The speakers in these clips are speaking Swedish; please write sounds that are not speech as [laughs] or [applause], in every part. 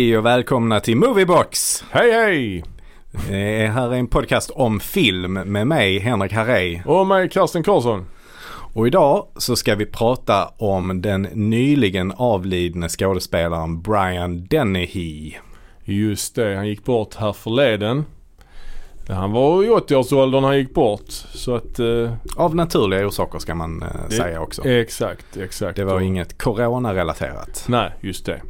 Hej och välkomna till Moviebox! Hej hej! Det här är en podcast om film med mig, Henrik Harrey. Och mig Karsten Karlsson. Och idag så ska vi prata om den nyligen avlidne skådespelaren Brian Dennehy. Just det, han gick bort här förleden. Han var i 80-årsåldern när han gick bort. Så att... Eh, Av naturliga orsaker ska man eh, säga också. exakt, exakt. Det var inget corona-relaterat. Nej, just det.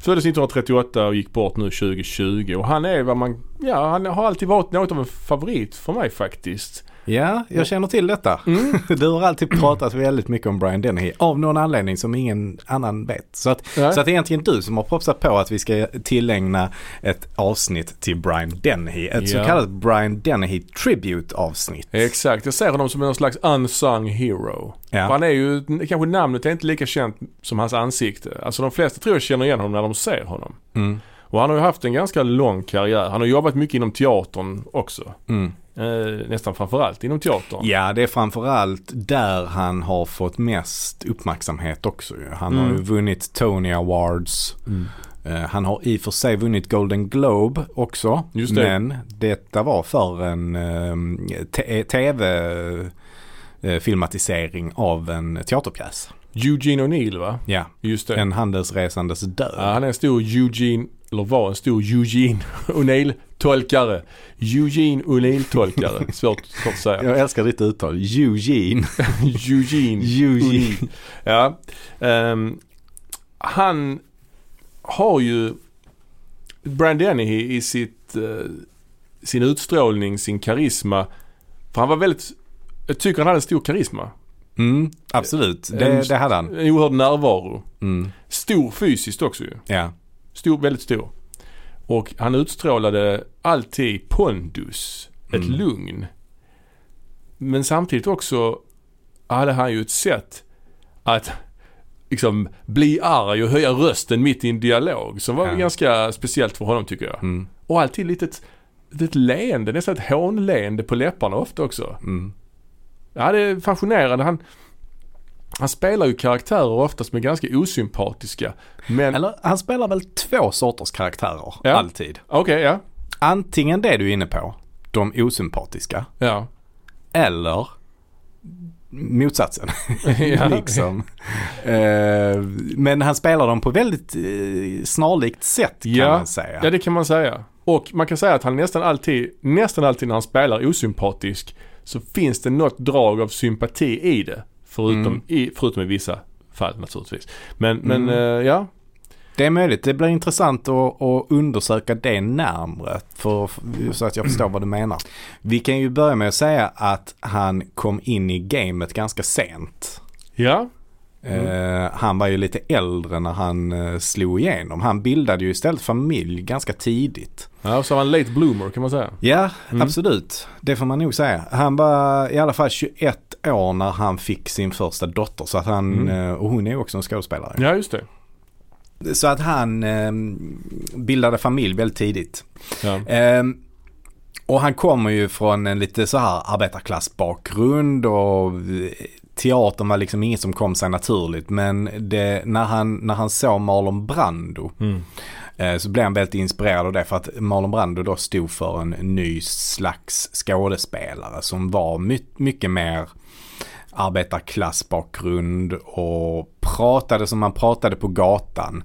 Föddes 1938 och gick bort nu 2020 och han är vad man, ja han har alltid varit något av en favorit för mig faktiskt. Ja, jag känner till detta. Mm. [laughs] Du har alltid pratat väldigt mycket om Brian Dennehy av någon anledning som ingen annan vet. Så att, så att det är egentligen du som har propsat på att vi ska tillägna ett avsnitt till Brian Dennehy. Ett så Ja. kallat Brian Dennehy Tribute avsnitt. Exakt, jag ser honom som någon slags unsung hero. Ja. Han är ju, kanske namnet är inte lika känt som hans ansikte. Alltså de flesta tror jag känner igen honom när de ser honom. Mm. Och han har ju haft en ganska lång karriär. Han har jobbat mycket inom teatern också. Mm. Eh, nästan framförallt inom teatern. Ja, det är framförallt där han har fått mest uppmärksamhet också. Han har Mm. ju vunnit Tony Awards. Mm. Eh, Han har i och för sig vunnit Golden Globe också. Just det. Men detta var för en um, tv-filmatisering av en teaterpjäs. Eugene O'Neill va? Ja, Just det. en handelsresandes död. Ja, han är en stor Eugene, eller var en stor Eugene [laughs] O'Neill-tolkare. Eugene O'Neill-tolkare. [laughs] Svårt, svårt att säga. Jag älskar ditt uttal. Eugene. [laughs] Eugene. [laughs] Eugene. Ja. Ehm, han har ju Brand Dennehy i sitt, eh, sin utstrålning, sin karisma. För han var väldigt, jag tycker han hade stor karisma. Mm, absolut, En- det, det hade han. En oerhörd närvaro. Mm, Stor fysiskt också ju. ja. Stor, väldigt stor. Och han utstrålade alltid pondus, ett Mm. lugn. Men samtidigt också hade han ju ett sätt att liksom bli arg och höja rösten mitt i en dialog som var Ja. ganska speciellt för honom tycker jag. Mm, Och alltid lite ett, ett leende, nästan ett hånleende på läpparna ofta också. mm. Ja, det är fascinerande. Han, han spelar ju karaktärer oftast som är ganska osympatiska. Men, Eller han spelar väl två sorters karaktärer Ja. alltid. okej, ja. Antingen det du är inne på, de osympatiska. Ja. Eller motsatsen. [laughs] [laughs] Liksom. Eh, men han spelar dem på väldigt eh, snarlikt sätt kan Ja. man säga. Ja det kan man säga. Och man kan säga att han nästan alltid, nästan alltid när han spelar osympatisk så finns det något drag av sympati i det. Förutom, Mm. i, förutom i vissa fall naturligtvis. Men, men Mm. eh, ja. Det är möjligt. Det blir intressant att, att undersöka det närmre för, så att jag förstår vad du menar. Vi kan ju börja med att säga att han kom in i gamet ganska sent. Ja. Mm. Eh, han var ju lite äldre när han eh, slog igenom. Han bildade ju istället familj ganska tidigt. Ja, så var han late bloomer kan man säga. Ja, Mm. absolut. Det får man nog säga. Han var i alla fall 21 år när han fick sin första dotter. Så att han, Mm. eh, och hon är ju också en skådespelare. Ja, just det. Så att han eh, bildade familj väldigt tidigt. Ja. Ehm, och han kommer ju från en lite så här arbetarklassbakgrund och teatern var liksom inget som kom sig naturligt. Men det, när, han, när han såg Marlon Brando Mm. eh, så blev han väldigt inspirerad av det. För att Marlon Brando då stod för en ny slags skådespelare som var my- mycket mer arbetarklassbakgrund och pratade som man pratade på gatan.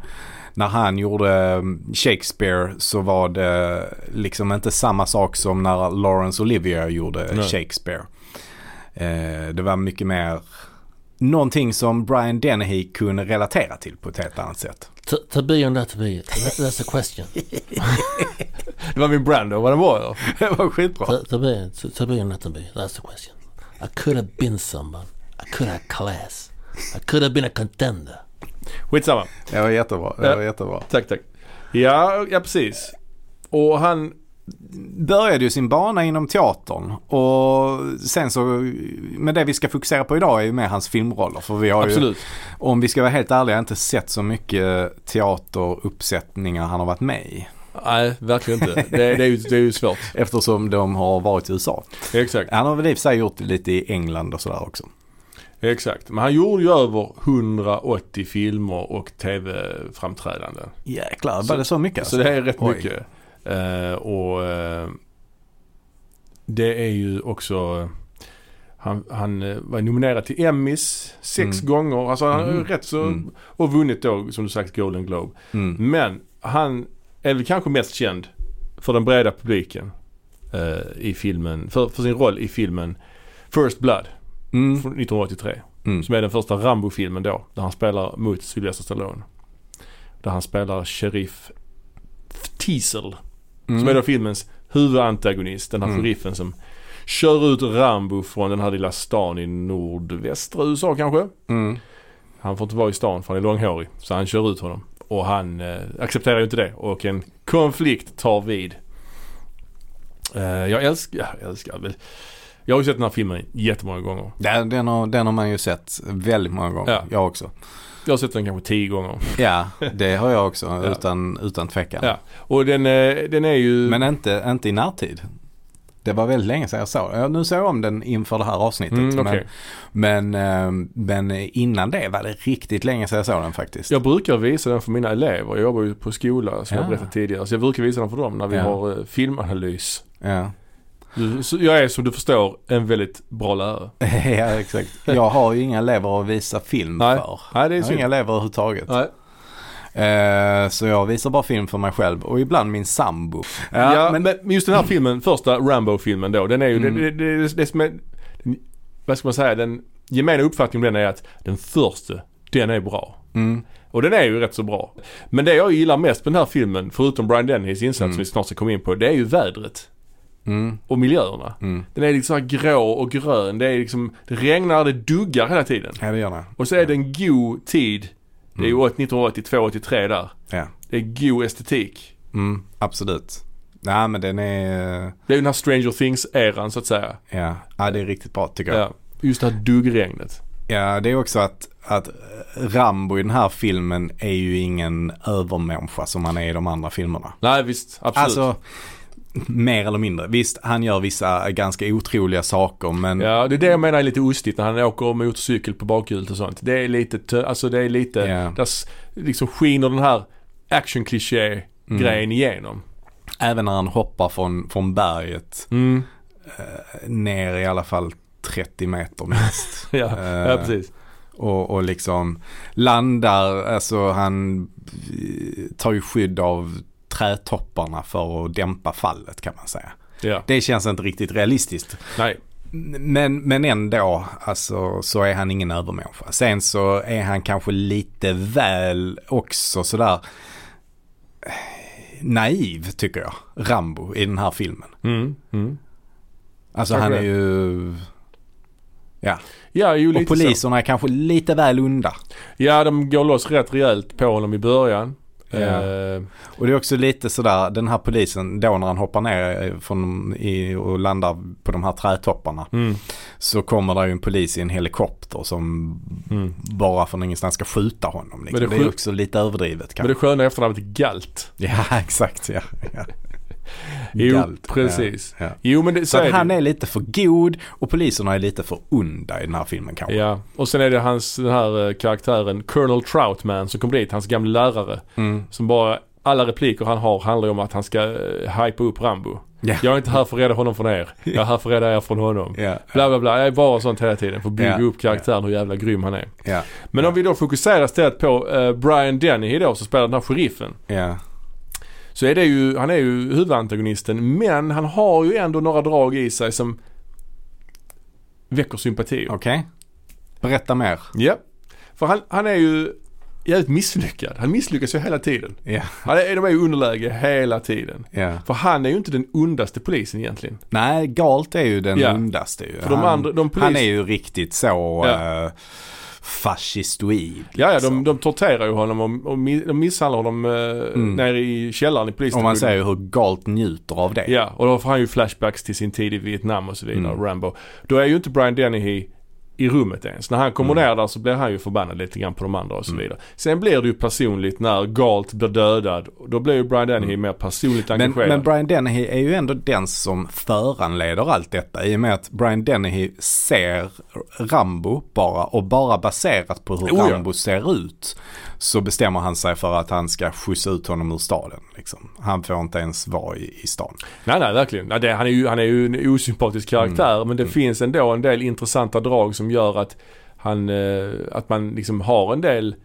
När han gjorde mm, Shakespeare så var det liksom inte samma sak som när Laurence Olivier gjorde Nej. Shakespeare. Eh, det var mycket mer någonting som Brian Dennehy kunde relatera till på ett helt annat sätt. To, be or not to be, that, that's the question. [laughs] Det var min Brando, vad det var ja. [laughs] Det var skitbra. To, be, to, to be or not to be, that's the question. I could have been someone. I could have class. I could have been a contender. Skitsamma. Det var jättebra. Det var jättebra. Tack, tack. Ja, ja precis. Och han, började ju sin bana inom teatern och sen så, men det vi ska fokusera på idag är ju mer hans filmroller. För vi har ju, absolut. om vi ska vara helt ärliga, inte sett så mycket teateruppsättningar han har varit med i. Nej, verkligen inte. Det, det, är, ju, det är ju svårt. Eftersom de har varit i USA. Exakt. Han har väl i och för sig gjort lite i England och sådär också. Exakt. Men han gjorde ju över 180 filmer och tv-framträdanden. Jäklar, var det så mycket? alltså? Så det är rätt Oj. mycket. Eh, och eh, det är ju också han, han eh, var nominerad till Emmys sex Mm. gånger. Alltså han har Mm. rätt så... Mm. Och vunnit då som du sagt Golden Globe. Mm. Men han är väl kanske mest känd för den breda publiken eh, i filmen. För, för sin roll i filmen First Blood Mm. från 1983. Mm. Som är den första Rambo-filmen då. Där han spelar mot Sylvester Stallone. Där han spelar Sheriff Teasel. Mm. Som är då filmens huvudantagonist. Den här Mm. sheriffen som kör ut Rambo från den här lilla stan i nordvästra USA kanske. Mm. Han får inte vara i stan för han är långhårig. Så han kör ut honom. Och han eh, accepterar ju inte det. Och en konflikt tar vid. Eh, jag älskar, ja, jag älskar väl. Jag har ju sett den här filmen jättemånga gånger. Den, den, har, den har man ju sett väldigt många gånger. Ja. Jag också. Jag har sett den kanske tio gånger. Ja, det har jag också [laughs] Ja. utan, utan tvekan. Ja. Och den, eh, den är ju... Men inte, inte i närtid. Det var väldigt länge sedan jag såg den. Nu såg jag om den inför det här avsnittet. Mm, okej. men, men, eh, men innan det var det riktigt länge sedan jag såg den faktiskt. Jag brukar visa den för mina elever. Jag jobbar ju på skola som Ja. jag berättade tidigare. Så jag brukar visa den för dem när vi Ja. har eh, filmanalys. Ja. Du, jag är som du förstår en väldigt bra lärare. [laughs] ja, exakt. Jag har ju inga elever att visa film Nej. för. Nej det är Jag har inga elever överhuvudtaget. Nej. Eh, så jag visar bara film för mig själv och ibland min sambo. Ja, men, men just den här filmen, första Rambo-filmen då. Den är ju, Mm. det, det, det, det som är, vad ska man säga, den gemena uppfattningen om den är att den första, den är bra. Mm. Och den är ju rätt så bra. Men det jag gillar mest med den här filmen, förutom Brian Dennys insats Mm. som vi snart ska komma in på, det är ju vädret. Mm. Och miljöerna. Mm. Den är liksom så här grå och grön. Det är liksom, det regnar, det duggar hela tiden. Ja, det gör det. Och så är det en god tid. Det är ju Mm. 1982, 83 där. Ja. Det är god estetik. Mm, absolut. Nej men den är, Det är ju den här Stranger Things-eran så att säga. ja, ja det är riktigt bra tycker jag. Ja. Just det här duggregnet. Ja, det är också att, att Rambo i den här filmen är ju ingen övermänniska som han är i de andra filmerna. Nej visst, absolut. Alltså, mer eller mindre. Visst, han gör vissa ganska otroliga saker men Ja, det är det jag menar är lite ostigt när han åker motorcykel på bakhjulet och sånt. Det är lite, tö- alltså det är lite, Ja. där liksom skiner den här action kliché Mm. grejen igenom. även när han hoppar från, från berget Mm. eh, ner i alla fall 30 meter minst. [laughs] Ja, Eh, ja, precis. och, och liksom landar, alltså han eh, tar ju skydd av trädtopparna för att dämpa fallet kan man säga. Ja. Det känns inte riktigt realistiskt. Nej. Men, men ändå, alltså så är han ingen övermänniska. Sen så är han kanske lite väl också sådär eh, naiv tycker jag. Rambo i den här filmen. Mm. Mm. Alltså han är det. ju... Ja, Ja, ju och poliserna är kanske lite väl onda. så. Ja, de går loss rätt rejält på honom i början. Eh, Och det är också lite sådär, den här polisen då när han hoppar ner från, i, och landar på de här trädtopparna. mm. Så kommer det ju en polis i en helikopter som Mm. bara från ingenstans ska skjuta honom. Liksom. Men det, det är också lite överdrivet Men kanske. det sköna efternamnet Galt. Ja, [laughs] exakt. Ja. Jo, Galt. precis. Ja, ja. Jo, men det, Så så, är han det. är lite för god och poliserna är lite för onda i den här filmen kanske. Ja, och sen är det hans, den här eh, karaktären Colonel Troutman som kom dit, hans gamla lärare. Mm. Som bara, alla repliker han har handlar ju om att han ska uh, hypa upp Rambo. Ja. Jag är inte här för att rädda honom från er. [laughs] Jag är här för att rädda er från honom. Ja, Bla bla bla. Jag är bara sånt hela tiden för att bygga Ja. upp karaktären hur jävla grym han är. Men om vi då fokuserar istället på eh, Brian Dennehy då som spelar den här sheriffen. Så är det ju, han är ju huvudantagonisten men han har ju ändå några drag i sig som väcker sympati. Okej. Berätta mer. Ja. För han, han är ju jävligt misslyckad. Han misslyckas ju hela tiden. Han är, de är i underläge hela tiden. ja. För han är ju inte den ondaste polisen egentligen. Nej, Galt är ju den Ja. ondaste ju. För de han, andra- de polis- han är ju riktigt så Ja. ja. Fascistoid. Ja, ja liksom. de, de torterar ju honom och, och de misshandlar honom eh, Mm. nere i källaren i Och polisstationen. man ser ju hur Galt njuter av det. Ja, och då får han ju flashbacks till sin tid i Vietnam och så vidare, Mm. Rambo. Då är ju inte Brian Dennehy i rummet ens. När han kommer Mm. ner där så blir han ju förbannad lite grann på de andra och så Mm. vidare. Sen blir det ju personligt när Galt blir dödad. Då blir ju Brian Dennehy mer personligt Men, engagerad. men Brian Dennehy är ju ändå den som föranleder allt detta i och med att Brian Dennehy ser Rambo bara och bara baserat på hur Oh ja. Rambo ser ut så bestämmer han sig för att han ska skjutsa ut honom ur staden. Liksom. Han får inte ens vara i, i stan. Nej, nej, verkligen. Nej, det, han, är ju, han är ju en osympatisk karaktär Mm. men det finns ändå en del intressanta drag som gör att han, eh, att man liksom har en del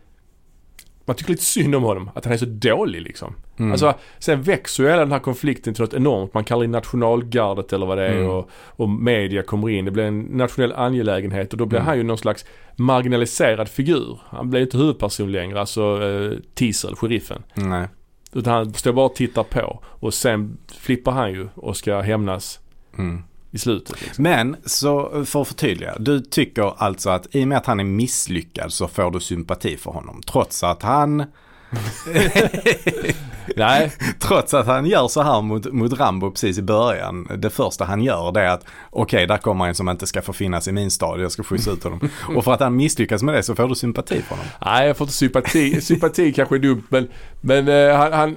man tycker lite synd om honom, att han är så dålig liksom. Mm. Alltså, sen växer ju hela den här konflikten till något enormt. Man kallar in nationalgardet eller vad det är Mm. och, och media kommer in. Det blir en nationell angelägenhet och då blir Mm. han ju någon slags marginaliserad figur. Han blir inte huvudperson längre, alltså eh, Teasel, sheriffen. Nej. Utan han står bara och tittar på och sen flippar han ju och ska hämnas Mm. I slutet. Liksom. Men så för att förtydliga. Du tycker alltså att i och med att han är misslyckad så får du sympati för honom. Trots att han, [laughs] Nej, [laughs] trots att han gör så här mot, mot Rambo precis i början. Det första han gör det är att okej, där kommer en som inte ska få finnas i min stad. Jag ska skjutsa ut honom. [laughs] Och för att han misslyckas med det så får du sympati för honom. nej jag får inte sympati. Sympati kanske är dumt men, men eh, han, han,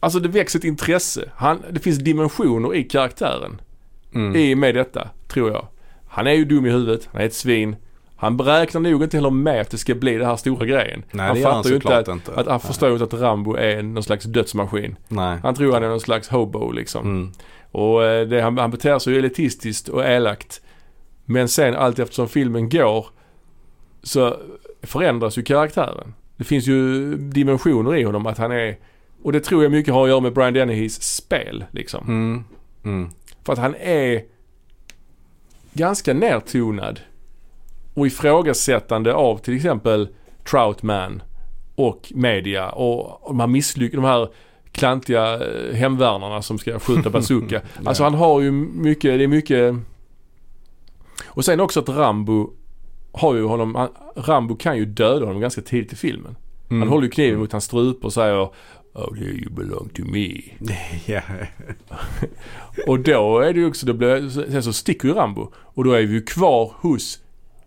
alltså det växer ett intresse. Han, det finns dimensioner i karaktären. Mm. i med detta, tror jag. Han är ju dum i huvudet, han är ett svin. Han beräknar nog inte heller med att det ska bli det här stora grejen. Nej, han gör han fattar ju inte att, inte. att han förstår inte att Rambo är någon slags dödsmaskin. Nej. Han tror han är någon slags hobo liksom. Mm. Och eh, det, han, han beter sig ju elitistiskt och elakt. Men sen allt eftersom filmen går så förändras ju karaktären. Det finns ju dimensioner i honom att han är och det tror jag mycket har att göra med Brian Dennehys spel liksom. Mm. Mm. För att han är ganska nertonad och ifrågasättande av till exempel Troutman och media och de här misslyck de här klantiga eh, hemvärnarna som ska skjuta [laughs] bazooka. Alltså han har ju mycket, det är mycket och sen också att Rambo har ju honom, han, Rambo kan ju döda honom ganska tidigt i filmen. Mm. Han håller ju kniven mot hans strupe och säger Oh yeah, you belong to me. [laughs] Ja. Och då är det ju också, då blir, sen så sticker ju Rambo. Och då är vi ju kvar hos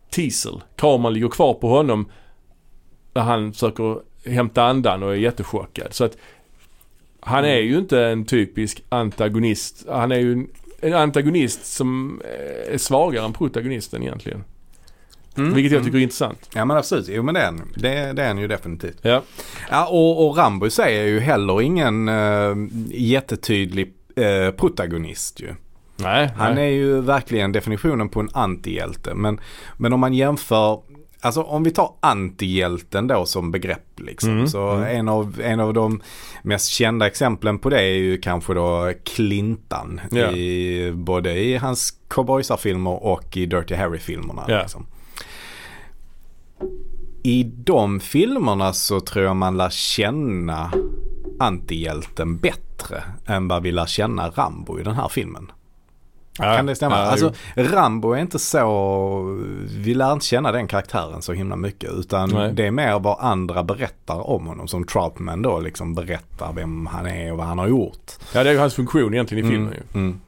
Teasel. Kameran ligger kvar på honom. Där han försöker hämta andan och är jättechockad. Så att han är ju inte en typisk antagonist. Han är ju en, en antagonist som är svagare än protagonisten egentligen. Mm. Vilket jag tycker är intressant. Ja men absolut, jo men det är han. Det, det är han ju definitivt. Ja. Ja och, och Rambo säger ju heller ingen uh, jättetydlig eh, protagonist ju. Nej, Han nej. är ju verkligen definitionen på en antihjälte. Men, men om man jämför, alltså om vi tar antihjälten då som begrepp liksom. Mm, Så mm. En, av, en av de mest kända exemplen på det är ju kanske då Clintan. Ja. I, både i hans cowboysarfilmer och i Dirty Harry-filmerna. Ja. Liksom. I de filmerna så tror jag man lär känna antihjälten bättre än vad vi lär känna Rambo i den här filmen. Ja, Kan det stämma? ja, alltså. Rambo är inte så, vi lär inte känna den karaktären så himla mycket. Utan Nej. det är mer vad andra berättar om honom. Som Troutman då liksom berättar vem han är och vad han har gjort. ja, det är ju hans funktion egentligen i filmen ju. Mm.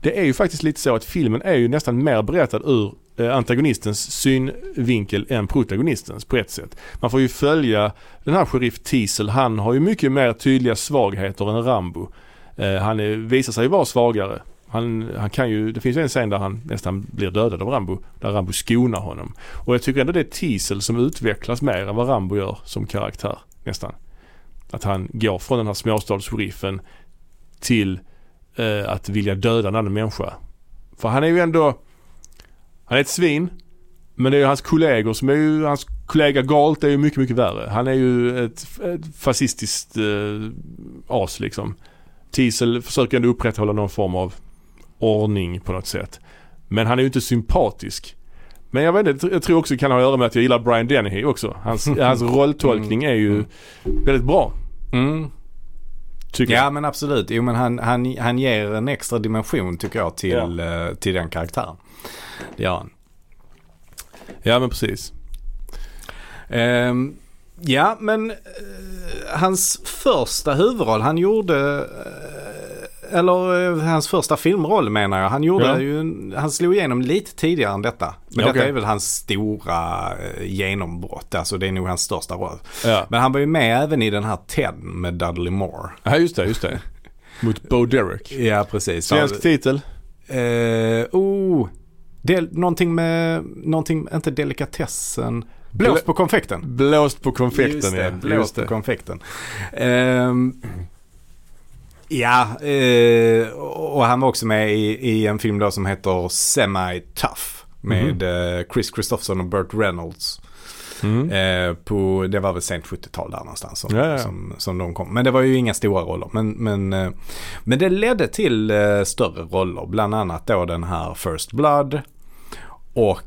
Det är ju faktiskt lite så att filmen är ju nästan mer berättad ur Eh, antagonistens synvinkel än protagonistens på ett sätt. Man får ju följa den här sheriff Teasel. Han har ju mycket mer tydliga svagheter än Rambo. Eh, han är, visar sig vara svagare. Han, han kan ju, det finns ju en scen där han nästan blir dödad av Rambo. Där Rambo skonar honom. Och jag tycker ändå det är Teasel som utvecklas mer än vad Rambo gör som karaktär. Nästan. Att han går från den här småstadssheriffen till eh, att vilja döda en annan människa. För han är ju ändå, han är ett svin. Men det är ju hans kollegor som är ju, hans kollega Galt är ju mycket, mycket värre. Han är ju ett, ett fascistiskt eh, as liksom. Teasel försöker ändå upprätthålla någon form av ordning på något sätt. Men han är ju inte sympatisk. Men jag vet inte, jag tror också det kan ha att göra med att jag gillar Brian Dennehy också. Hans, [laughs] hans rolltolkning är ju väldigt bra. Mm. Tycker jag. Ja men absolut. Jo men han, han, han ger en extra dimension tycker jag till, eh, till den karaktären. Det gör han. Ja men precis. Ehm, ja, men eh, hans första huvudroll, han gjorde eller eh, hans första filmroll menar jag. Han gjorde Ja. ju, han slog igenom lite tidigare än detta. Men Ja, detta är väl hans stora genombrott. Alltså det är nog hans största roll. Ja. Men han var ju med även i den här Ted med Dudley Moore. ja, just det, just det. [laughs] Mot Bo Derek. Ja, precis. Svensk titel. Eh, oh, del, någonting med, någonting, inte delikatessen. Blåst Blå- på konfekten. Blåst på konfekten Just det, ja. blåst Just på konfekten. Ehm, ja, eh, och han var också med i, i en film då som heter Semi-Tough. Med eh, Chris Christopherson och Burt Reynolds. Mm. Eh, på, det var väl sent 70-tal där någonstans som, Ja, ja. Som, som de kom. Men det var ju inga stora roller. Men, men, men det ledde till större roller. Bland annat då den här First Blood. Och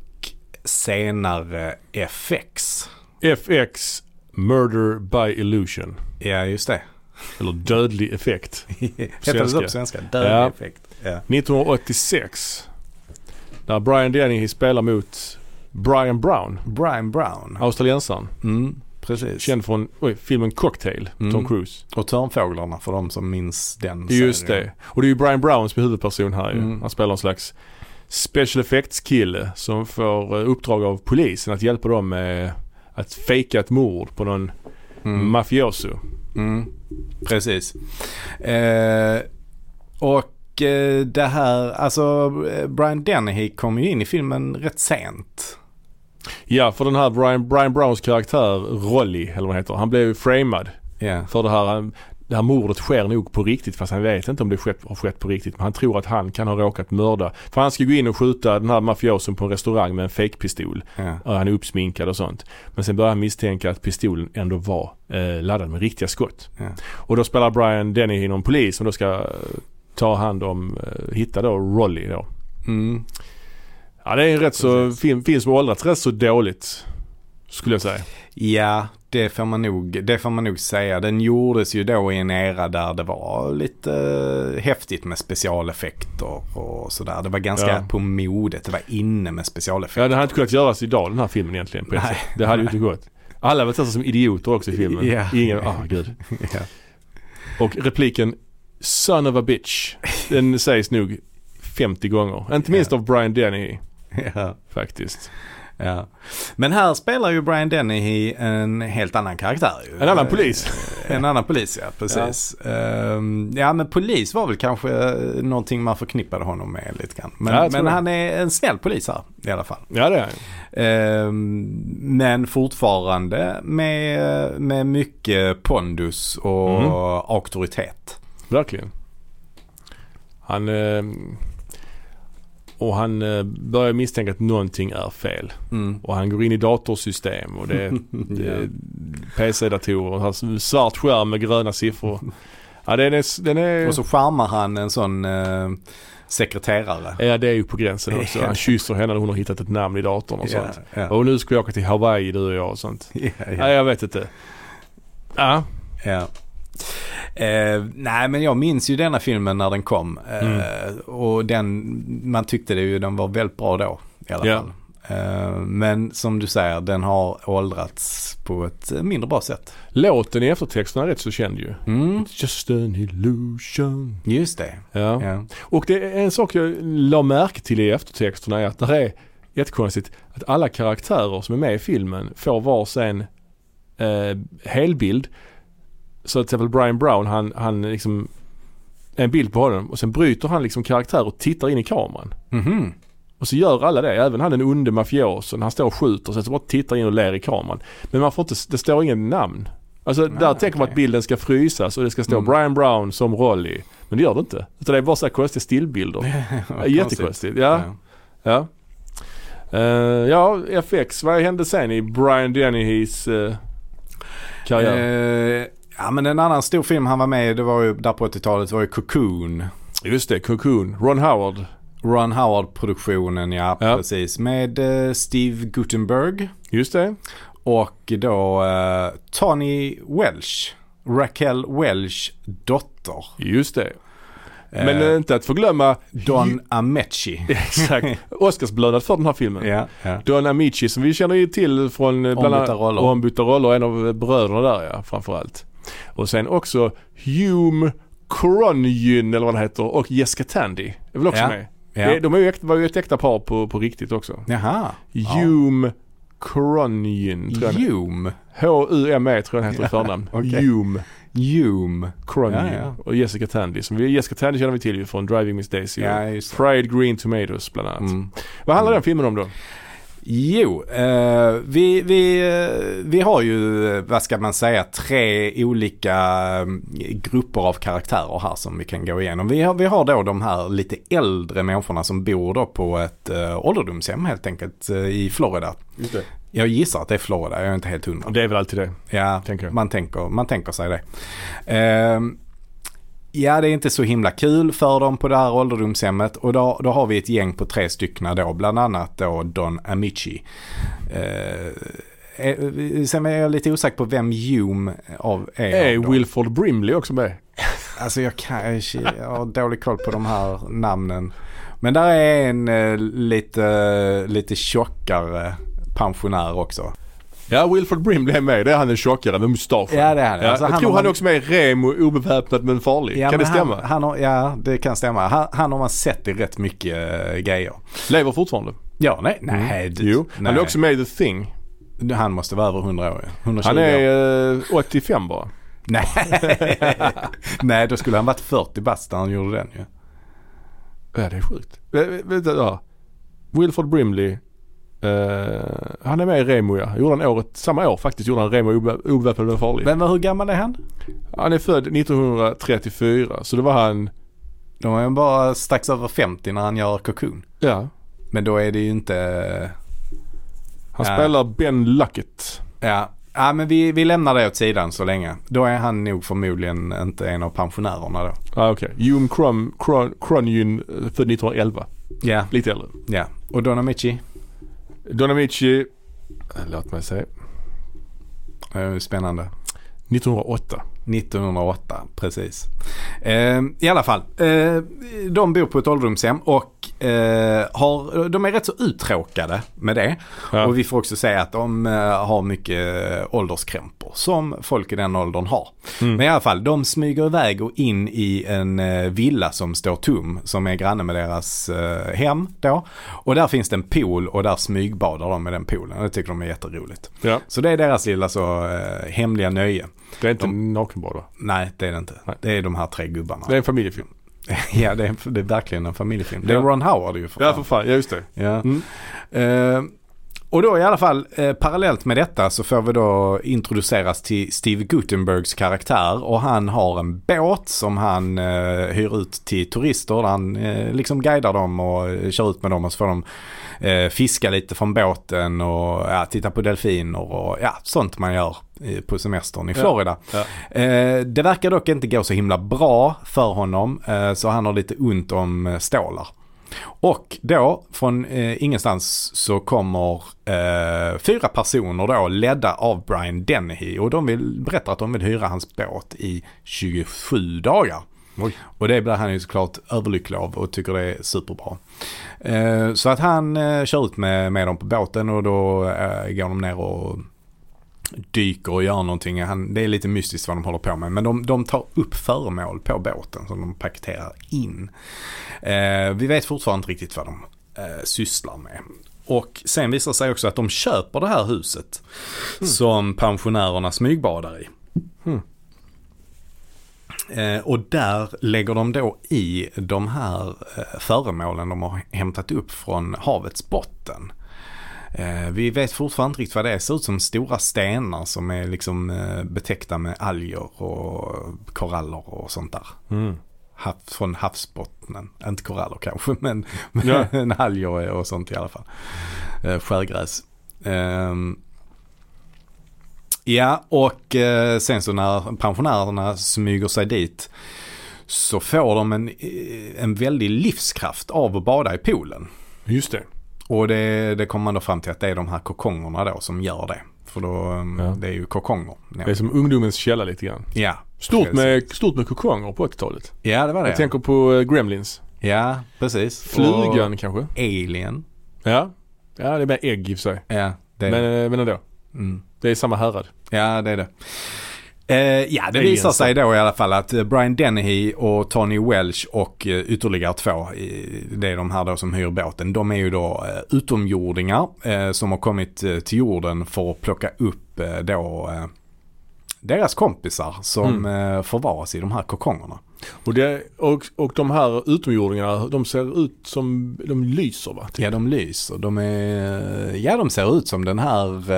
senare FX. FX Murder by Illusion. Ja, just det. Eller Dödlig effekt. [laughs] Heter det så på svenska? Dödlig Ja. effekt. Ja. 1986. Där Brian Dennehy spelar mot Brian Brown. Brian Brown. Australiensaren. Mm, precis. Känd från oj, filmen Cocktail. Mm. Tom Cruise. Och Törnfåglarna för de som minns den Just serien. det. Och det är ju Brian Brown som är huvudperson här ju. Mm. Han spelar en slags special effects kille som får eh, uppdrag av polisen att hjälpa dem med att fejka ett mord på någon Mm. mafioso. Mm, precis. Eh, och eh, det här, alltså eh, Brian Dennehy kom ju in i filmen rätt sent. Ja, för den här Brian, Brian Browns karaktär, Rolly, eller vad han heter, han blev ju framad Ja. för det här. Det här mordet sker nog på riktigt fast han vet inte om det skett, har skett på riktigt. Men han tror att han kan ha råkat mörda. För han ska gå in och skjuta den här mafiosen på en restaurang med en fejkpistol. Ja. Han är uppsminkad och sånt. Men sen börjar han misstänka att pistolen ändå var eh, laddad med riktiga skott. Ja. Och då spelar Brian Denny någon polis som då ska eh, ta hand om, eh, hitta då Rolly då. Mm. Ja det är en rätt så, film, film som åldrats rätt så dåligt. Skulle jag säga. ja, det får, man nog, det får man nog säga. Den gjordes ju då i en era där det var lite eh, häftigt med specialeffekter och sådär. Det var ganska Ja. på modet. Det var inne med specialeffekter. Ja, det hade inte kunnat göras idag den här filmen egentligen. På Nej. Det hade ju inte gått. Alla var testat som idioter också i filmen. Ja. Ingen, ah gud. [laughs] Ja. Och repliken Son of a bitch. Den sägs nog 50 gånger. Inte minst Ja. av Brian Denny Ja. faktiskt. Ja. Men här spelar ju Brian Dennehy en helt annan karaktär ju. En annan polis. Eh, En annan polis ja, precis. Ja. ja men polis var väl kanske någonting man förknippade honom med lite grann. Men, Ja, men han är en snäll polis här i alla fall. Ja det är han. Ehm, men fortfarande med, med mycket pondus och Mhm. auktoritet. Verkligen. Han... Eh, och han eh, börjar misstänka att någonting är fel. Mm. Och han går in i datorsystem och det [laughs] är, det är PC-datorer har svart skärm med gröna siffror. Ja den är... Den är Och så charmar han en sån eh, sekreterare. Ja det är ju på gränsen [laughs] också. Han kysser henne när hon har hittat ett namn i datorn och sånt. Ja, ja. Och nu ska vi åka till Hawaii du och jag och sånt. Ja, Nej ja. jag vet inte. Ja. Eh, nej men jag minns ju denna filmen när den kom. Eh, Mm. Och den, man tyckte det ju, den var väldigt bra då i alla Ja. fall. Eh, men som du säger, den har åldrats på ett mindre bra sätt. Låten i eftertexterna är rätt så känd ju. Mm, It's just an illusion. just det. Ja. Ja. Och det är en sak jag la märke till i eftertexterna är att det är jättekonstigt att alla karaktärer som är med i filmen får varsin eh, helbild. Så till exempel Brian Brown han, han liksom en bild på honom och sen bryter han liksom karaktär och tittar in i kameran. Mhm. Och så gör alla det, även han den onde mafiosen. Han står och skjuter sen så bara tittar in och ler i kameran. Men man får inte, det står ingen namn. Alltså Nej, där tänker man okej. att bilden ska frysas och det ska stå Mm. Brian Brown som Rolly. Men det gör det inte. Utan det är bara så här konstiga stillbilder. [laughs] Jättekonstigt. Ja. Ja. Ja. Eh, ja, FX. Vad hände sen i Brian Dennehys uh, karriär? Eh, ja men en annan stor film han var med i, det var ju där på 80-talet, var ju Cocoon. Just det, Cocoon. Ron Howard. Ron Howard-produktionen, ja, Ja. precis. Med eh, Steve Guttenberg Just det. och då eh, Tony Welsh. Raquel Welch dotter. Just det. Men Eh, inte att förglömma Don Ameche. [laughs] Exakt. Oscarsbelönad för den här filmen. ja, ja. Don Amici som vi känner ju till från eh, bland Ombytta annat roller. Ombytta roller. En av bröderna där ja, framförallt. Och sen också Hume Cronyn eller vad han heter och Jessica Tandy är väl också Ja. med. Ja. De är ju var ju ett äkta par på, på riktigt också. Jaha. Hume tror jag. Hume. H-U-M-E tror jag han heter i förnamn. [laughs] Okej. Hume Hume. Cronyn Ja, ja. och Jessica Tandy. Som vi, Jessica Tandy känner vi till ju från Driving Miss Daisy och Ja. Fried Green Tomatoes bland annat. Mm. Vad handlar den filmen om då? Jo, eh, vi, vi, eh, vi har ju, eh, vad ska man säga, tre olika eh, grupper av karaktärer här som vi kan gå igenom. Vi har, vi har då de här lite äldre människorna som bor då på ett eh, ålderdomshem helt enkelt eh, i Florida. Det. Jag gissar att det är Florida, jag är inte helt hundra. Det är väl alltid det. Ja, Tänker. Man, tänker, man tänker sig det. Ehm, ja, det är inte så himla kul för dem på det här ålderdomshemmet och då, då har vi ett gäng på tre stycken då, bland annat då Don Amici. Uh, sen är jag lite osäker på vem Hume av är. Är. Wilford Brimley också med? Alltså jag, kan, jag har dålig koll på de här namnen. Men där är en eh, lite, lite tjockare pensionär också. Ja, Wilford Brimley är med. Det är han den tjockare med mustaschen. Ja, det är han. Ja, Alltså, jag han tror har han man- är också med i Remo obeväpnad men farlig. Ja, kan det men stämma? Han, han har, ja, det kan stämma. Han, han har man sett i rätt mycket uh, grejer. Lever fortfarande. Ja, nej, nej. det- Mm. Jo, nej. han är också med i The Thing. Han måste vara över 100 år. ja. 120 Han är eh, 85 bara. Nej. [laughs] nej, då skulle han varit 40 bast när han gjorde den ju. Ja, det är sjukt. Vä- Vänta, ja. Wilford Brimley. Eh, han är med i Remo ja. Gjorde han året, samma år faktiskt gjorde han Remo obe- obeväpnad men farlig. Men hur gammal är han? Han är född 1934 så det var han, De är bara strax över 50 när han gör Cocoon. ja. Men då är det ju inte... Han Ja. spelar Ben Luckett. Ja, ja men vi, vi lämnar det åt sidan så länge. Då är han nog förmodligen inte en av pensionärerna då. Ah, okej. Hume Cron, Cron, Cronyn, eh, född 1911. Ja, Lite äldre. ja. Och Don Amici? Don Amici, eh, låt mig se, eh, Spännande. 1908. 1908, precis. Eh, I alla fall, eh, de bor på ett ålderdomshem och eh, har, de är rätt så uttråkade med det. Ja. Och vi får också säga att de eh, har mycket eh, ålderskrämpor som folk i den åldern har. Mm. Men i alla fall, de smyger iväg och in i en eh, villa som står tom som är granne med deras eh, hem då. Och där finns det en pool och där smygbadar de med den poolen. Det tycker de är jätteroligt. Ja. Så det är deras lilla så eh, hemliga nöje. Det är inte nakenbad va? Nej, det är det inte. Nej. Det är de här tre gubbarna. Det är en familjefilm. [laughs] ja, det är, det är verkligen en familjefilm. Det är Ja. Ron Howard ju för Ja fan. för fan, ja just det. Ja. Mm. Eh, och då i alla fall eh, parallellt med detta så får vi då introduceras till Steve Gutenbergs karaktär och han har en båt som han eh, hyr ut till turister. Han eh, liksom guidar dem och eh, kör ut med dem och så får de eh, fiska lite från båten och ja, titta på delfiner och ja, sånt man gör eh, på semestern i Ja. Florida. Ja. Eh, det verkar dock inte gå så himla bra för honom eh, så han har lite ont om eh, stålar. Och då från eh, ingenstans så kommer eh, fyra personer då ledda av Brian Dennehy och de vill, berättar att de vill hyra hans båt i 27 dagar. Oj. Och det blir han ju såklart överlycklig av och tycker det är superbra. Eh, så att han eh, kör ut med, med dem på båten och då eh, går de ner och dyker och gör någonting. Han, det är lite mystiskt vad de håller på med. Men de, de tar upp föremål på båten som de paketerar in. Eh, vi vet fortfarande inte riktigt vad de eh, sysslar med. Och sen visar det sig också att de köper det här huset som pensionärerna smygbadar i. Eh, och där lägger de då i de här eh, föremålen de har hämtat upp från havets botten. Eh, vi vet fortfarande inte riktigt vad det är. Det ser ut som stora stenar som är liksom betäckta med alger och koraller och sånt där. Mm. Hav, från havsbottnen. Inte koraller kanske men, [laughs] men Ja. alger och sånt i alla fall. Skärgräs. Ehm, ja och eh, sen så när pensionärerna smyger sig dit så får de en, eh, en väldig livskraft av att bada i poolen. Just det. Och det, det kommer man då fram till att det är de här kokongerna då som gör det. För då, um, Ja. det är ju kokonger. Det är som ungdomens källa lite grann. Ja, Stort precis. med, stort med kokonger på 80-talet. Ja, det var det. Jag tänker på eh, Gremlins. Ja, precis. Flugan Och kanske? Alien. Ja. Ja, det är mer ägg i och för sig. Ja, det är Men, det. men ändå. Mm. Det är samma härad. Ja, det är det. Eh, ja, det Aliens visar sig då. i alla fall att eh, Brian Dennehy och Tony Welch och eh, ytterligare två, det är de här då som hyr båten, de är ju då eh, utomjordingar eh, som har kommit till jorden för att plocka upp då deras kompisar som eh, förvaras i de här kokongerna. Och, det, och, och de här utomjordingarna, de ser ut som, de lyser va? Ja, de lyser. De är, ja, de ser ut som den här,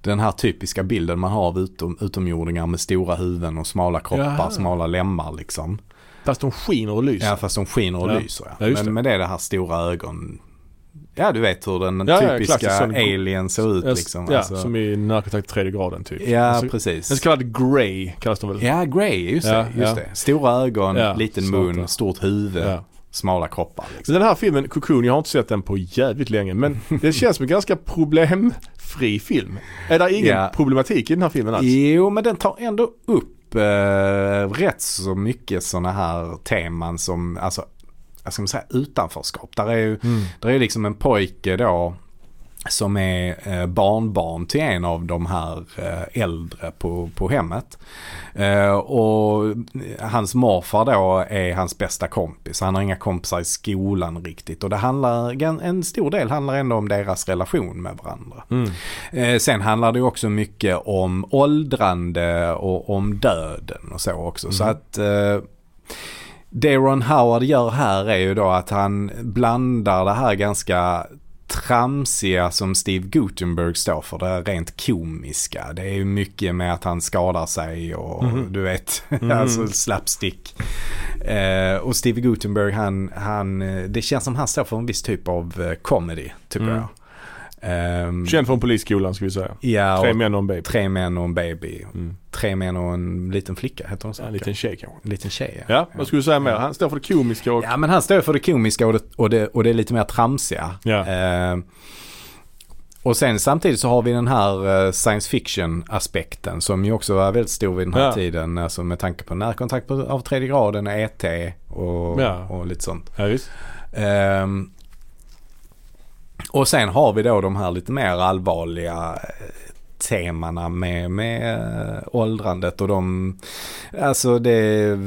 den här typiska bilden man har av utom, utomjordingar med stora huvuden och smala kroppar, Jaha. smala lemmar liksom. Fast de skiner och lyser. Ja, fast de skiner och Ja. lyser. Ja. Ja, men, det. men det är det här stora ögon. Ja, du vet hur den Ja, ja, typiska sån- alien ser ut Ja, liksom. ja Alltså, som i närkontakt tredje graden typ. ja, Alltså, precis. En så kallad grey kallas de väl? Ja, Grey, just, Ja, det, just ja. det. Stora ögon, Ja, liten svarta. mun, stort huvud, Ja. smala kroppar. Liksom. Den här filmen, Cocoon, jag har inte sett den på jävligt länge men [laughs] det känns som en ganska problemfri film. Är det ingen Ja. problematik i den här filmen alls? Jo, men den tar ändå upp eh, rätt så mycket sådana här teman som, alltså, vad ska man säga, utanförskap. Där är ju, Mm. där är liksom en pojke då som är eh, barnbarn till en av de här eh, äldre på, på hemmet. Eh, och hans morfar då är hans bästa kompis. Han har inga kompisar i skolan riktigt. Och det handlar, en stor del handlar ändå om deras relation med varandra. Mm. Sen handlar det också mycket om åldrande och om döden och så också. Så att det Ron Howard gör här är ju då att han blandar det här ganska tramsiga som Steve Gutenberg står för, det rent komiska. Det är ju mycket med att han skadar sig och du vet, [laughs] alltså slapstick. Eh, och Steve Gutenberg han, han, eh, det känns som han står för en viss typ av eh, comedy tycker Mm. jag. Ehm, Känd från polisskolan ska vi säga. Ja, Tre män och en baby. tre män och en baby. Mm. Tre män och en liten flicka heter hon så? Ja, en liten tjej kanske. En liten tjej Ja, vad skulle du säga mer? Han står för det komiska och... Ja men han står för det komiska och det, och det, och det är lite mer tramsiga. Ja. Eh, och sen samtidigt så har vi den här eh, science fiction aspekten som ju också var väldigt stor vid den här Ja. tiden. Alltså med tanke på närkontakt på, av tredje graden, ET och, Ja. och lite sånt. Ja, visst. Ehm, och sen har vi då de här lite mer allvarliga eh, temana med, med eh, åldrandet och de, alltså det är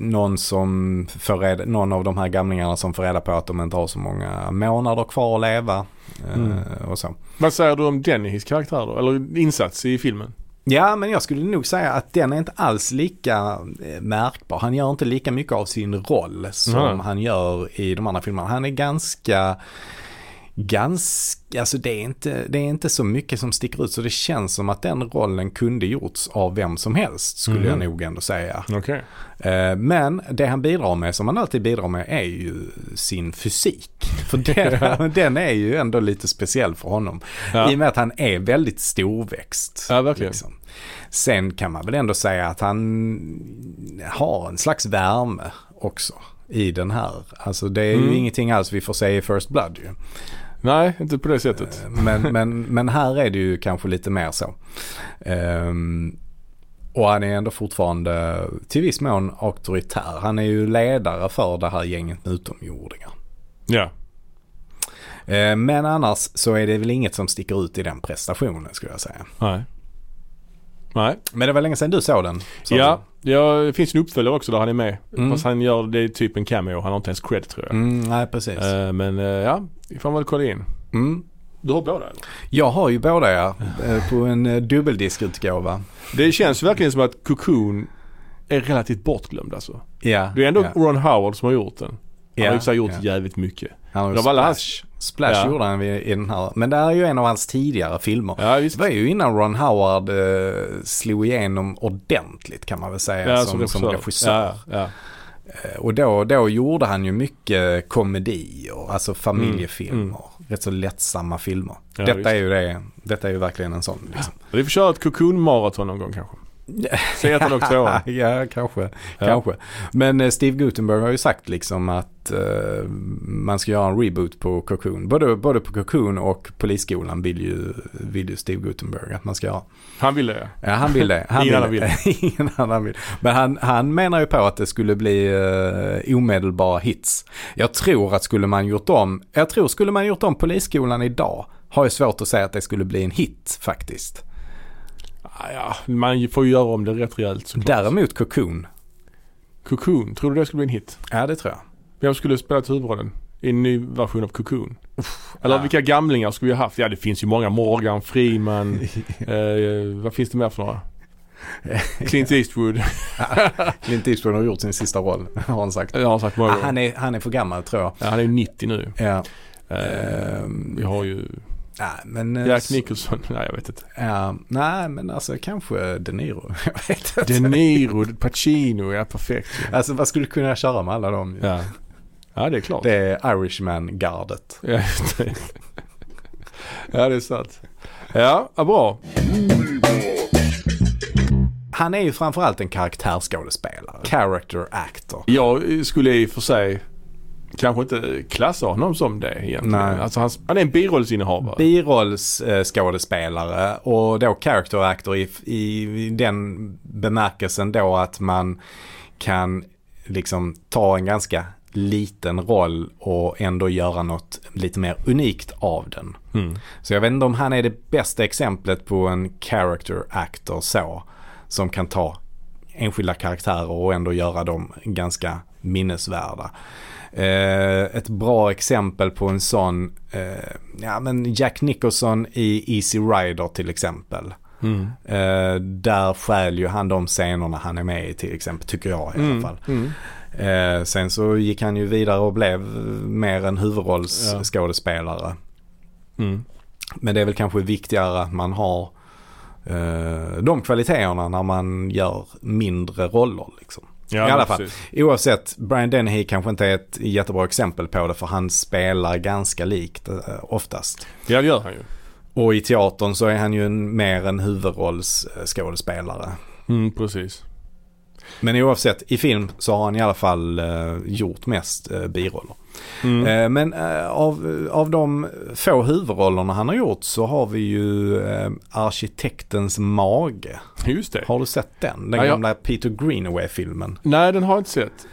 någon som får reda, någon av de här gamlingarna som får reda på att de inte har så många månader kvar att leva eh, Mm. och så. Vad säger du om Dennys karaktär då? Eller insats i filmen? Ja, men jag skulle nog säga att den är inte alls lika märkbar. Han gör inte lika mycket av sin roll som Nej. han gör i de andra filmerna. Han är ganska, ganska, alltså det är, inte, det är inte så mycket som sticker ut så det känns som att den rollen kunde gjorts av vem som helst skulle Mhm. jag nog ändå säga. Okej. Eh, Men det han bidrar med, som han alltid bidrar med, är ju sin fysik. För [laughs] den, [laughs] den är ju ändå lite speciell för honom. Ja. I och med att han är väldigt storväxt. Ja, verkligen. liksom. Sen kan man väl ändå säga att han har en slags värme också i den här. Alltså det är Mm. ju ingenting alls vi får se i First Blood ju. Nej, inte på det sättet. Men, men, men här är det ju kanske lite mer så. Ehm, och han är ändå fortfarande till viss mån auktoritär. Han är ju ledare för det här gänget med utomjordingar. Ja. Eh, men annars så är det väl inget som sticker ut i den prestationen skulle jag säga. Nej. Nej. Men det var länge sedan du såg den. sa Ja, ja, det finns en uppföljare också där han är med. Mm. Fast han gör det typ en cameo. Han har inte ens cred tror jag. Mm, nej, precis. Eh, men eh, ja, vi får väl kolla in. Mm. Du har båda eller? Jag har ju båda ja, eh, på en eh, dubbeldiskutgåva. Det känns verkligen som att Cocoon är relativt bortglömd alltså. Ja, Det är ändå ja, Ron Howard som har gjort den. Han ja, har ju så gjort ja. jävligt mycket. Han har alla hans- Splash. Ja. gjorde han i den här. Men det är ju en av hans tidigare filmer. Ja. Det var ju innan Ron Howard eh, slog igenom ordentligt kan man väl säga som, som regissör. Ja, ja. Eh, Och då, då gjorde han ju mycket komedier, alltså familjefilmer. Mm, Rätt så lättsamma filmer. Ja, detta, är ju det, detta är ju verkligen en sån. Liksom. Vi får köra ett Cocoon-maraton någon gång kanske. Se ettan och tvåan. ja, kanske. Ja. kanske. Men eh, Steve Gutenberg har ju sagt liksom att eh, man ska göra en reboot på Cocoon. Både, både på Cocoon och Polisskolan vill ju, vill ju Steve Gutenberg att man ska göra. Han ville det Ja, han vill det. [laughs] Han Ingen annan det. [laughs] Ingen annan vill. Men han, han menar ju på att det skulle bli uh, omedelbara hits. Jag tror att skulle man gjort om, jag tror skulle man gjort om Polisskolan idag har jag svårt att säga att det skulle bli en hit faktiskt. Ja, man får ju göra om det rätt rejält såklart. Däremot Cocoon. Cocoon, tror du det skulle bli en hit? Ja, det tror jag. Vem skulle spela till huvudrollen i en ny version av Cocoon? Eller ja. vilka gamlingar skulle vi ha haft? Ja det finns ju många. Morgan Freeman. [laughs] eh, vad finns det mer för några? Clint Eastwood. Clint Eastwood har gjort sin sista roll, har han sagt. Jag har sagt många Ah, han, är, han är för gammal tror jag. Ja, han är ju 90 nu. Ja. Eh, vi har ju ja, men, eh, Jack Nicholson. [laughs] Nej jag vet inte. Ja, nej, men alltså kanske De Niro. [laughs] Jag vet inte. De Niro, Pacino, ja perfekt. ju. Alltså vad skulle du kunna köra med alla dem? Ja. ja det är klart. Det är Irishman-gardet. [laughs] Ja, det. ja det är sant. Ja, ja bra. Han är ju framförallt en karaktärsskådespelare. Character actor. Jag skulle i och för sig kanske inte klassa honom som det egentligen. Nej. Alltså han, han är en birollsinnehavare. Birollsskådespelare och då character actor i, i den bemärkelsen då att man kan liksom ta en ganska liten roll och ändå göra något lite mer unikt av den. mm. Så jag vet inte om han är det bästa exemplet på en character actor så. Som kan ta enskilda karaktärer och ändå göra dem ganska minnesvärda. Eh, ett bra exempel på en sån, eh, ja men Jack Nicholson i Easy Rider till exempel. Mm. Eh, där stjäl ju han de scenerna han är med i till exempel, tycker jag i alla Mm. fall. Mm. Eh, sen så gick han ju vidare och blev mer en huvudrollsskådespelare. Mm. Men det är väl kanske viktigare att man har eh, de kvaliteterna när man gör mindre roller. Liksom. Ja, I alla fall. precis. Oavsett, Brian Dennehy kanske inte är ett jättebra exempel på det för han spelar ganska likt eh, oftast. Ja det gör han ju. Och i teatern så är han ju en, mer en huvudrollsskådespelare. Mm, precis. Men oavsett, i film så har han i alla fall eh, gjort mest eh, biroller. Mm. Eh, men eh, av, av de få huvudrollerna han har gjort så har vi ju eh, Arkitektens mage. Just det. Har du sett den? Den Ja, jag- gamla Peter Greenaway-filmen. Nej den har jag inte sett.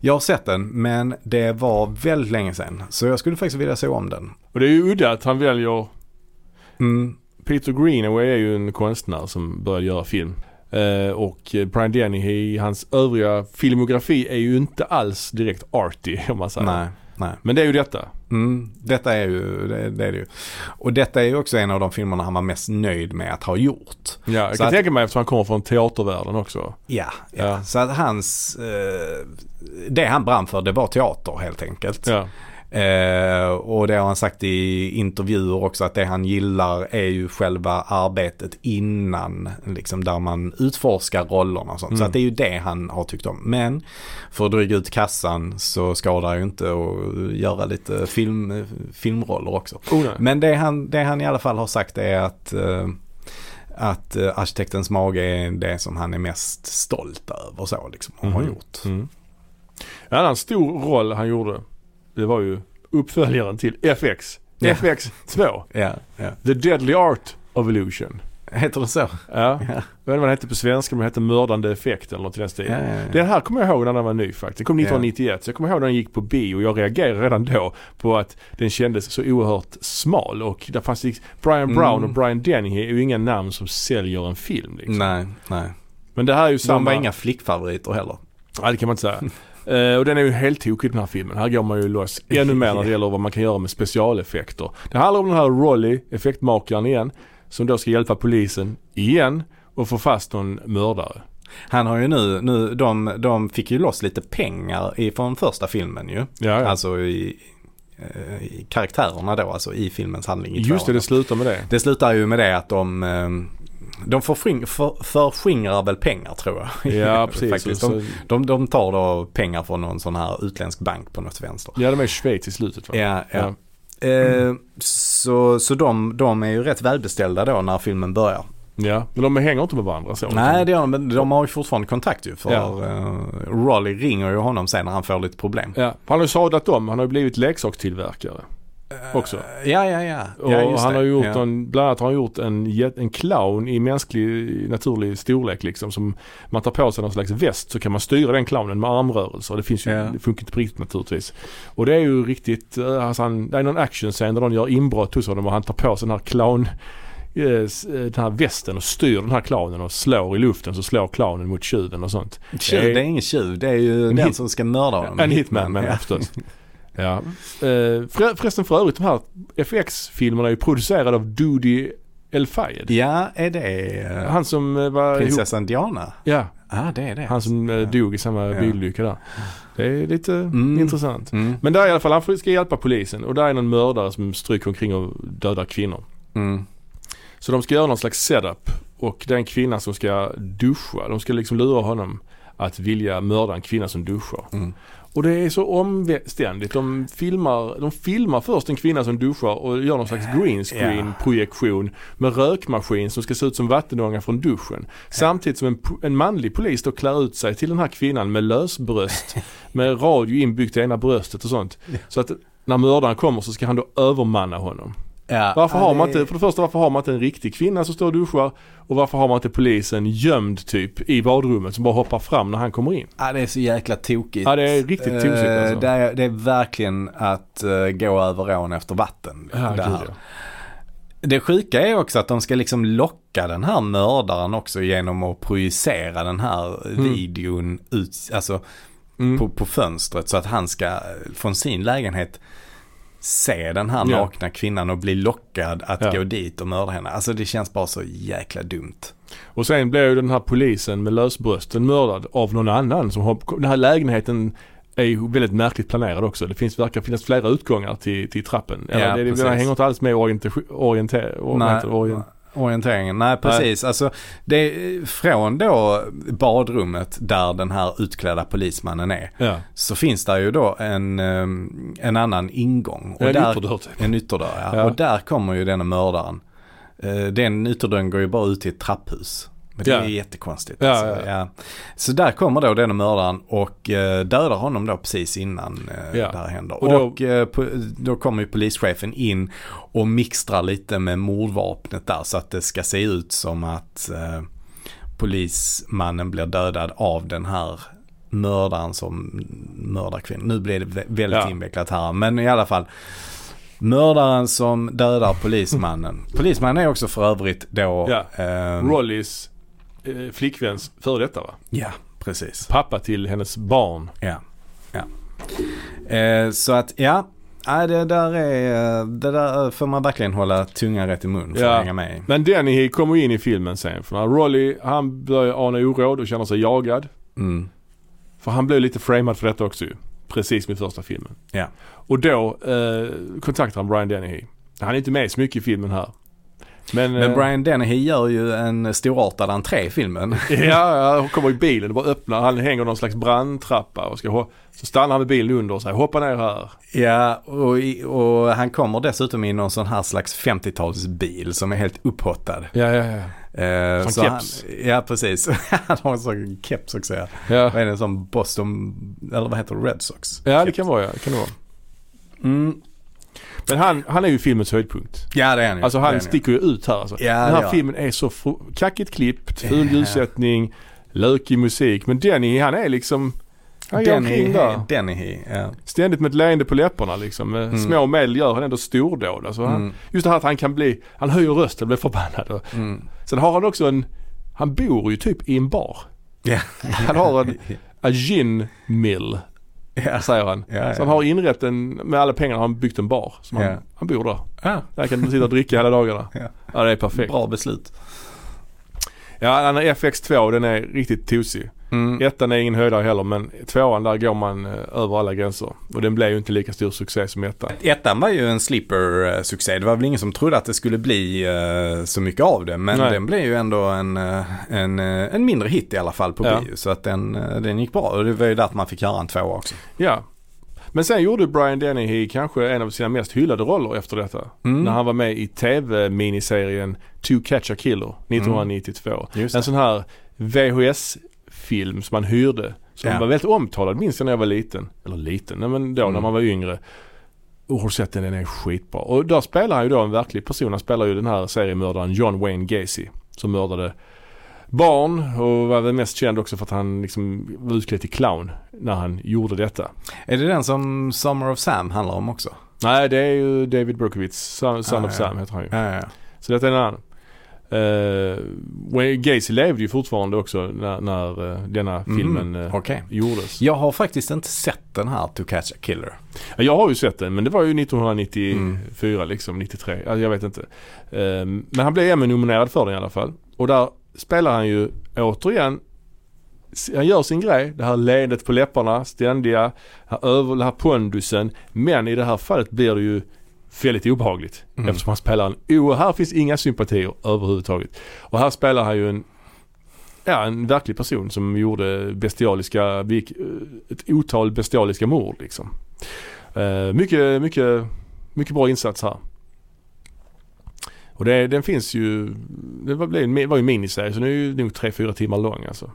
Jag har sett den men det var väldigt länge sedan. Så jag skulle faktiskt vilja se om den. Och det är ju udda att han väljer Mm, Peter Greenaway är ju en konstnär som började göra film. Eh, och Brian Dennehy, hans övriga filmografi är ju inte alls direkt arty [laughs] om man säger. nej, nej. Men det är ju detta. Mm, detta är ju, det, det är det ju. Och detta är ju också en av de filmerna han var mest nöjd med att ha gjort. Ja, jag Så kan att- tänka mig eftersom han kommer från teatervärlden också. Ja, ja. Ja. så att hans, eh, det han brann för det var teater helt enkelt. Ja. Eh, och det har han sagt i intervjuer också att det han gillar är ju själva arbetet innan, liksom där man utforskar rollerna och sånt. Så Mm. att det är ju det han har tyckt om. Men för att dryga ut kassan så skadar ju inte att göra lite film, filmroller också. Oh. Men det han, det han i alla fall har sagt är att eh, att eh, arkitektens mage är det som han är mest stolt över så liksom, och har Mhm. gjort. Mm. En annan stor roll han gjorde, det var ju uppföljaren till FX. Ja. FX 2. Ja, ja. The Deadly Art of Illusion. Heter det så? Ja. [laughs] Ja. Jag vet inte vad den hette på svenska men den hette Mördande Effekt eller något i den Ja, stilen. ja, ja. Den här kommer jag ihåg när den var ny faktiskt. Den kom 1991 så jag kommer ihåg när den gick på bio och jag reagerade redan då på att den kändes så oerhört smal och där fanns det, Brian Brown Mm. och Brian Dennehy är ju inga namn som säljer en film liksom. Nej, nej. Men det här är ju De samma... var inga flickfavoriter heller. Ja det kan man inte säga. [laughs] Eh, och den är ju helt tokig den här filmen. Här går man ju loss [laughs] ännu mer när det gäller vad man kan göra med specialeffekter. Det handlar om den här Rolly, effektmakaren igen, som då ska hjälpa polisen igen och få fast någon mördare. Han har ju nu, nu de, de fick ju loss lite pengar i, från första filmen ju. Ja, ja. Alltså i, eh, i karaktärerna då, alltså i filmens handling i Just det, det slutar med det. Det slutar ju med det att de, eh, de försking, för, förskingrar väl pengar tror jag. Ja [laughs] precis. Faktiskt. De, de, de tar då pengar från någon sån här utländsk bank på något vänster. ja de är i Schweiz i slutet va? Ja, ja. Eh, så så de, de är ju rätt välbeställda då när filmen börjar. Ja, men de hänger inte med varandra så. Nej det gör de, men de har ju fortfarande kontakt ju. För Ja. eh, Rolly ringer ju honom sen när han får lite problem. Ja, han har ju sadlat om. Han har ju blivit leksakstillverkare också. Ja, ja, ja. Och ja han har gjort ja. en, bland annat har han gjort en, en clown i mänsklig naturlig storlek liksom. Som man tar på sig någon slags väst så kan man styra den clownen med armrörelser. Det finns ju, Ja. det funkar inte på riktigt naturligtvis. Och det är ju riktigt, eh, alltså han, det är någon actionscen där de gör inbrott hos honom och han tar på sig den här clown eh, den här västen och styr den här clownen och slår i luften så slår clownen mot tjuven och sånt. Tjuv, det är ingen tjuv. Det är ju En den hit- som ska mörda honom. En hitman men ja. ja. förstås. [laughs] Ja. Eh, för, förresten för övrigt de här FX-filmerna är ju producerade av Doody El Fayed. Ja, är det eh, Han som eh, var ihop, prinsessan Diana? Ja, Ja, det är det. han som Ja. dog i samma Ja. bilolycka där. Det är lite Mm. intressant. Mm. Men där är i alla fall, han ska hjälpa polisen och där är någon mördare som stryker omkring och dödar kvinnor. Mm. Så de ska göra någon slags setup och det är en kvinna som ska duscha. De ska liksom lura honom att vilja mörda en kvinna som duschar. Mm. Och det är så omständigt. De filmar, de filmar först en kvinna som duschar och gör någon slags green screen projektion med rökmaskin som ska se ut som vattenånga från duschen. Samtidigt som en, en manlig polis då klär ut sig till den här kvinnan med lösbröst [laughs] med radio inbyggt i ena bröstet och sånt. Så att när mördaren kommer så ska han då övermanna honom. Ja. Varför Ja, har man det- inte, för det första varför har man inte en riktig kvinna som står och duschar? Och varför har man inte polisen gömd typ i badrummet som bara hoppar fram när han kommer in? Ja, det är så jäkla tokigt. Ja, det är riktigt tokigt, Eh, alltså. det, är, det är verkligen att eh, gå över ån efter vatten. Ja, det, här. ja. det sjuka är också att de ska liksom locka den här mördaren också genom att projicera den här Mm. videon ut, alltså Mm. på, på fönstret så att han ska från sin lägenhet se den här Ja. nakna kvinnan och bli lockad att Ja. gå dit och mörda henne. Alltså det känns bara så jäkla dumt. Och sen blev ju den här polisen med lösbrösten mördad av någon annan som har, den här lägenheten är ju väldigt märkligt planerad också. Det finns, verkar finnas flera utgångar till, till trappen. Eller Ja, det, det precis. hänger inte alls med orienter, orienter, orienter, orient, Orienteringen, nej precis. Alltså det från då badrummet där den här utklädda polismannen är. ja. Så finns där ju då en, ehm, en annan ingång. En där, ytterdörr typ. En ytterdörr ja. Ja. Och där kommer ju denna mördaren. Eh, Den ytterdörren går ju bara ut till ett trapphus. Men det Ja. är jättekonstigt. Ja, alltså, ja, Så där kommer då denna mördaren och eh, dödar honom då precis innan eh, det här händer. Och Och, då- eh, po- då kommer ju polischefen in och mixtrar lite med mordvapnet där så att det ska se ut som att eh, polismannen blir dödad av den här mördaren som mördar kvinnan. Nu blir det vä- väldigt invecklat här men i alla fall. Mördaren som dödar polismannen. Polismannen är också för övrigt då... Ja. ehm, Rollys eh, flickväns före detta va? Ja, precis. Pappa till hennes barn. Ja. ja. Eh, så att ja, Nej, det där är, det där får man verkligen hålla tungan rätt i mun för Ja. att hänga med. Men Denny kommer in i filmen sen. För när Rolly, han börjar ana oråd och känner sig jagad. Mm. För han blev lite framad för detta också ju. Precis med första filmen. Ja. Och då eh, kontaktar han Brian Dennehy. Han är inte med så mycket i filmen här. Men, Men eh, Brian Dennehy gör ju en storartad entré i filmen. [laughs] Ja, han kommer i bilen och bara öppnar. Han hänger någon slags brandtrappa och ska så stannar han med bilen under och säger hoppa ner här. Ja, och, och han kommer dessutom i någon sån här slags 50-talsbil som är helt upphottad. Ja, ja, ja. Eh, Som så keps. Han, ja, precis. [laughs] han har en sån keps också ja. Ja, Vad är det, en sån Boston, eller vad heter det, Red Sox? ja det kan vara ja. Det kan det vara. Mm. Men han, han är ju filmens höjdpunkt. Ja, det är han ju. Alltså han sticker ju ut här alltså. Ja, Den här gör filmen är så kackigt klippt, ful Ja. ljussättning, lökig musik. Men Denny han är liksom, han omkring där. Dennehy, ja. Ständigt med ett leende på läpparna liksom. Med Mm. små medel gör han ändå stordåd. Alltså han, Mm. Just det här att han kan bli, han höjer rösten och blir förbannad. Och, Mm. sen har han också en, han bor ju typ i en bar. Ja. Han har en, a [laughs] gin mill, [laughs] ja. säger han. Ja, ja. Så han har inrett en, med alla pengarna har han byggt en bar. Som han, han bor där. Ja, Där kan han sitta och dricka hela dagarna. Ja. Ja det är perfekt. bra beslut. Ja den här FX2 den är riktigt tosig. Mm. Ettan är ingen höjdare heller men tvåan där går man eh, över alla gränser. Och den blev ju inte lika stor succé som ettan. Ettan var ju en sleeper-succé. Det var väl ingen som trodde att det skulle bli eh, så mycket av det. Men Nej. den blev ju ändå en, eh, en, eh, en mindre hit i alla fall på Ja. bio. Så att den, eh, den gick bra. Och det var ju därför man fick göra en tvåa också. Ja. Men sen gjorde Brian Dennehy kanske en av sina mest hyllade roller efter detta. Mm. När han var med i tv-miniserien To Catch a Killer 1992. Just En sån här VHS-film som man hyrde. Som Ja. var väldigt omtalad minns jag när jag var liten. Eller liten, nej, men då Mm. när man var yngre. Och har sett den? Den är skitbra. Och där spelar han ju då en verklig person. Han spelar ju den här seriemördaren John Wayne Gacy. Som mördade barn och var väl mest känd också för att han liksom var utklädd till clown när han gjorde detta. Är det den som Summer of Sam handlar om också? Nej det är ju David Berkowitz, Son, Ah, of ja. Sam heter han ju. Ja, ja. Så detta är en annan. Uh, Gacy levde ju fortfarande också när, när eh, denna Mhm, filmen eh, Okej. gjordes. Jag har faktiskt inte sett den här To Catch a Killer. Ja, Jag har ju sett den men det var ju 1994 Mm. liksom, 93. Alltså, jag vet inte. Ehm, men han blev Emmy-nominerad för den i alla fall. Och där spelar han ju återigen han gör sin grej, det här leendet på läpparna, ständiga, här över, den här pondusen. Men i det här fallet blir det ju väldigt obehagligt. Mm. Eftersom han spelar en, oh, här finns inga sympatier överhuvudtaget. Och här spelar han ju en, ja en verklig person som gjorde bestialiska, eh, ett otal bestialiska mord liksom. Eh, mycket, mycket, mycket bra insats här. Och det, den finns ju, det var, blev, en- var ju en miniserie så den är ju nog 3-4 timmar lång alltså.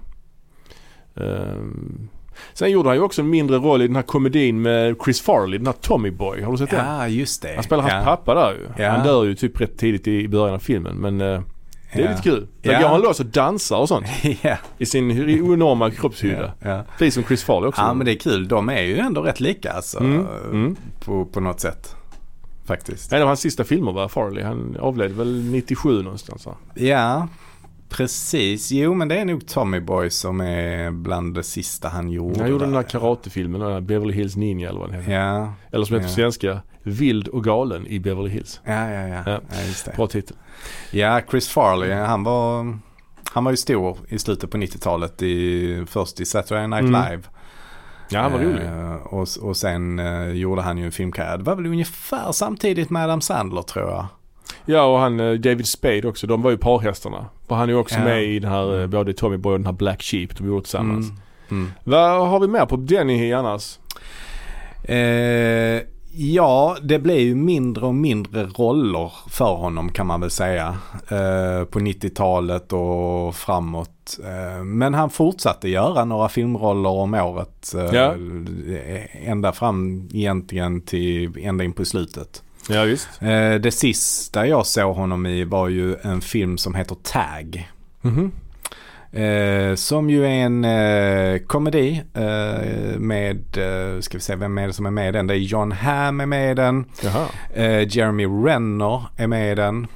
Ehm, sen gjorde han ju också en mindre roll i den här komedin med Chris Farley, den här Tommy Boy. Har du sett den? Ja, just det. Han spelar hans ja. pappa där ju. Ja. Han dör ju typ rätt tidigt i början av filmen men eh, det är Ja. lite kul. Där Ja. går han loss och dansar och sånt [laughs] ja. i sin enorma kroppshydda. Ja, ja. Precis som Chris Farley också. ja, men det är kul. De är ju ändå rätt lika alltså. Mm, mm. På, på något sätt. Faktiskt. En av hans sista filmer var Farley. Han avled väl 97 någonstans va? Ja, precis. Jo, men det är nog Tommy Boy som är bland det sista han gjorde. Han gjorde den där. karatefilmen, den där Beverly Hills Ninja eller vad den heter. Ja, Eller som heter på Ja. svenska, Vild och galen i Beverly Hills. ja, ja, ja. Ja. ja. Bra titel. Ja, Chris Farley, han var, han var ju stor i slutet på 90-talet. I, först i Saturday Night Mm. Live. Ja, han var rolig. Eh, och, och sen eh, gjorde han ju en filmkarriär. Det var väl ungefär samtidigt med Adam Sandler tror jag. Ja och han eh, David Spade också, de var ju parhästarna. Och han är ju också Ja. med i den här, eh, Mm. både Tommy Boy och den här Black Sheep de gjorde tillsammans. Mm. Mm. Vad har vi mer på Denny annars? Eh, ja, det blev ju mindre och mindre roller för honom kan man väl säga. Eh, på 90-talet och framåt. Eh, men han fortsatte göra några filmroller om året. Eh, Ja. Ända fram egentligen till ända in på slutet. Ja visst. Eh, det sista jag såg honom i var ju en film som heter Tag. Mhm. Eh, som ju är en eh, komedi med, ska vi se vem är det som är med i den? Det är John Hamm är med i den. Jaha. Jeremy Renner är med i den.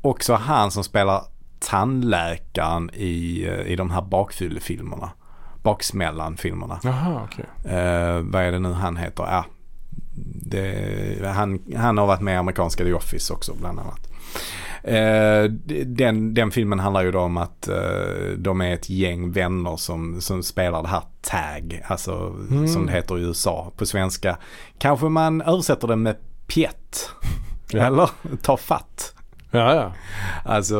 Också han som spelar tandläkaren i, i de här bakfyllefilmerna. Baksmällan-filmerna. Jaha okej. Vad är det nu han heter? Ja, det, han, han har varit med i amerikanska The Office också bland annat. Eh, den, den filmen handlar ju då om att eh, de är ett gäng vänner som, som spelar det här tag, alltså Mm. som det heter i USA på svenska. Kanske man översätter det med pjätt. Ja. Eller ta fatt. Ja ja. Alltså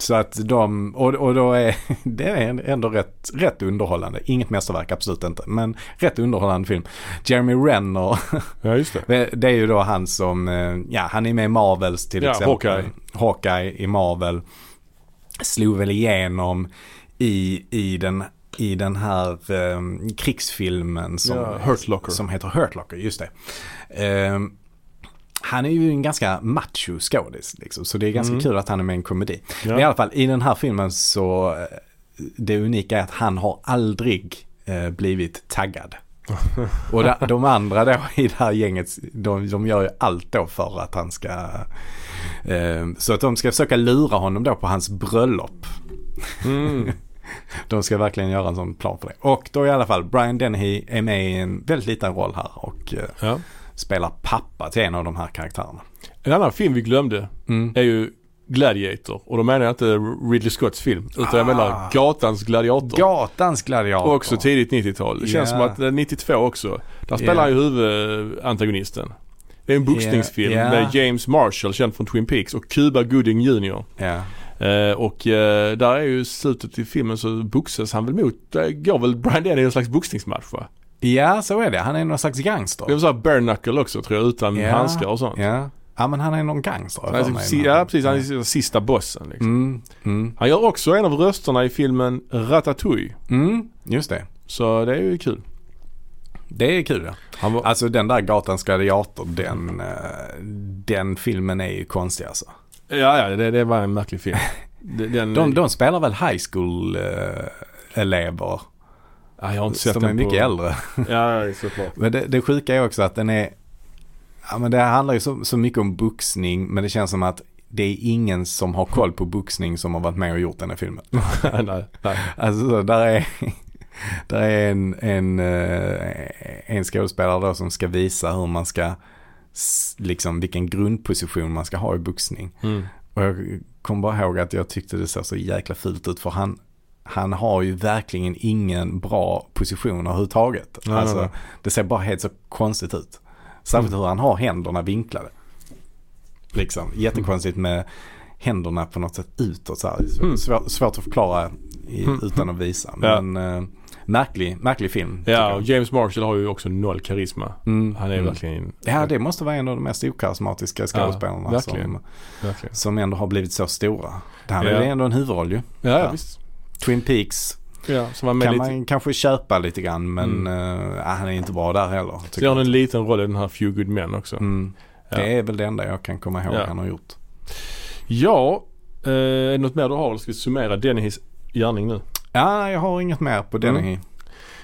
så att de, och, och då är [laughs] det är ändå rätt, rätt underhållande. Inget mästerverk, absolut inte. Men rätt underhållande film. Jeremy Renner, [laughs] Ja just det. det det är ju då han som, eh, ja han är med i Marvels till Ja, exempel. Hawkeye. Hawkeye i Marvel. Slog väl igenom i, i den i den här eh, krigsfilmen som, Ja, som heter Hurt Locker, just det. Eh, han är ju en ganska macho skådis liksom, så det är ganska Mm. kul att han är med i en komedi. Ja. Men i alla fall i den här filmen så eh, det unika är att han har aldrig eh, blivit taggad. [laughs] Och da, de andra då i det här gänget, de, de gör ju allt då för att han ska... Eh, så att de ska försöka lura honom då på hans bröllop. Mm. [laughs] De ska verkligen göra en sån plan för det. Och då i alla fall, Brian Dennehy är med i en väldigt liten roll här och eh, Ja. Spelar pappa till en av de här karaktärerna. En annan film vi glömde Mm. är ju Gladiator. Och då menar jag inte Ridley Scotts film. Utan jag Ah. menar Gatans Gladiator. Gatans gladiator. Och också tidigt 90-tal. Det känns Ja. som att eh, 92 också. Där spelar han ju huvudantagonisten. Det är en boxningsfilm Ja. med James Marshall, känd från Twin Peaks, och Cuba Gooding Jr. Ja. Eh, och eh, där är ju slutet i filmen så boxas han väl mot, där går väl Brian Denny i en slags boxningsmatch va? Ja, så är det. Han är någon slags gangster. Det var såhär bare knuckle också tror jag, utan Ja. handskar och sånt. Ja. ja, men han är någon gangster. mig. si- ja precis, han är sista bossen liksom. Mm, mm, Han gör också en av rösterna i filmen Ratatouille. mm, just det. Så det är ju kul. Det är kul ja. Han var, Alltså den där Gatans gladiator, den, eh, den filmen är ju konstig alltså. ja, ja det, det var en märklig film. [laughs] Den, De, de spelar väl high school eh, elever ja, jag har inte sett som den är mycket på, äldre. [laughs] Ja, såklart. Men det, det sjuka är också att den är Ja men det handlar ju så, så mycket om boxning men det känns som att det är ingen som har koll på boxning som har varit med och gjort den här filmen. [laughs] nej, nej. Alltså så, där är, där är en, en, eh, en skådespelare då som ska visa hur man ska, liksom vilken grundposition man ska ha i boxning. Mm. Och jag kommer bara ihåg att jag tyckte det såg så jäkla fult ut för han, han har ju verkligen ingen bra position överhuvudtaget. Nej, alltså. Det ser bara helt så konstigt ut. Särskilt hur han har händerna vinklade. Liksom, jättekonstigt med händerna på något sätt utåt så här. Mm. Svår, svårt att förklara i, Mm. utan att visa. Ja. Men eh, märklig, märklig film. Ja, och James Marshall har ju också noll karisma. Mm, Han är mm. verkligen... Ja, det måste vara en av de mest okarismatiska skådespelarna verkligen. som, verkligen. som ändå har blivit så stora. Det här Ja. är ändå en huvudroll ju. Ja, ja, Ja. visst. Twin Peaks Ja, kan lite... man kanske köpa lite grann men Mm. eh, ja, han är inte bra där heller. Så gör han en liten roll i den här Few Good Men också. Mm. Ja. Det är väl det enda jag kan komma ihåg Ja. han har gjort. Ja, eh, är det något mer du har? Eller ska vi summera Dennys gärning nu? Ja, jag har inget mer på Dennehy. Mm.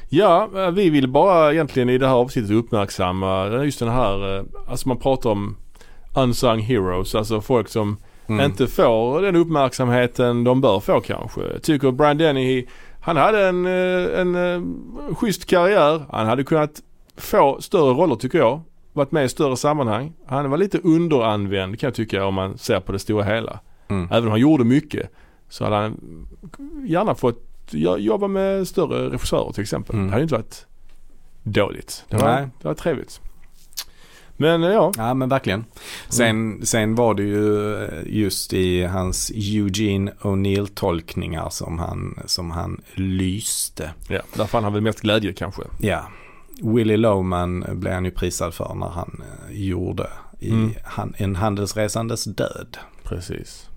Ja, eh, vi vill bara egentligen i det här avsnittet uppmärksamma just den här, alltså man pratar om unsung heroes, alltså folk som Mm. inte får den uppmärksamheten de bör få kanske. Tycker Brian Dennehy, han hade en, eh, en, en schysst karriär. Han hade kunnat få större roller tycker jag. Varit med i större sammanhang. Han var lite underanvänd kan jag tycka om man ser på det stora hela. Mm. Även om han gjorde mycket så hade han gärna fått jo- jobba med större regissörer till exempel. Mm. Det hade inte varit dåligt. Det var, Nej. det var trevligt. Men eh, ja. Ja men verkligen. Sen, sen var det ju eh, just i hans Eugene O'Neill tolkningar som han, som han lyste. ja. Där fann han väl mest glädje kanske. Ja. Willy Loman blev han ju prisad för när han eh, gjorde i Mm. han, En handelsresandes död. Precis.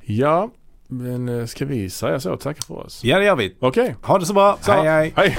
Ja, men ska vi säga så? Tacka för oss. Ja det gör vi. Okej. Ha det så bra. Så. Hej hej. Hej.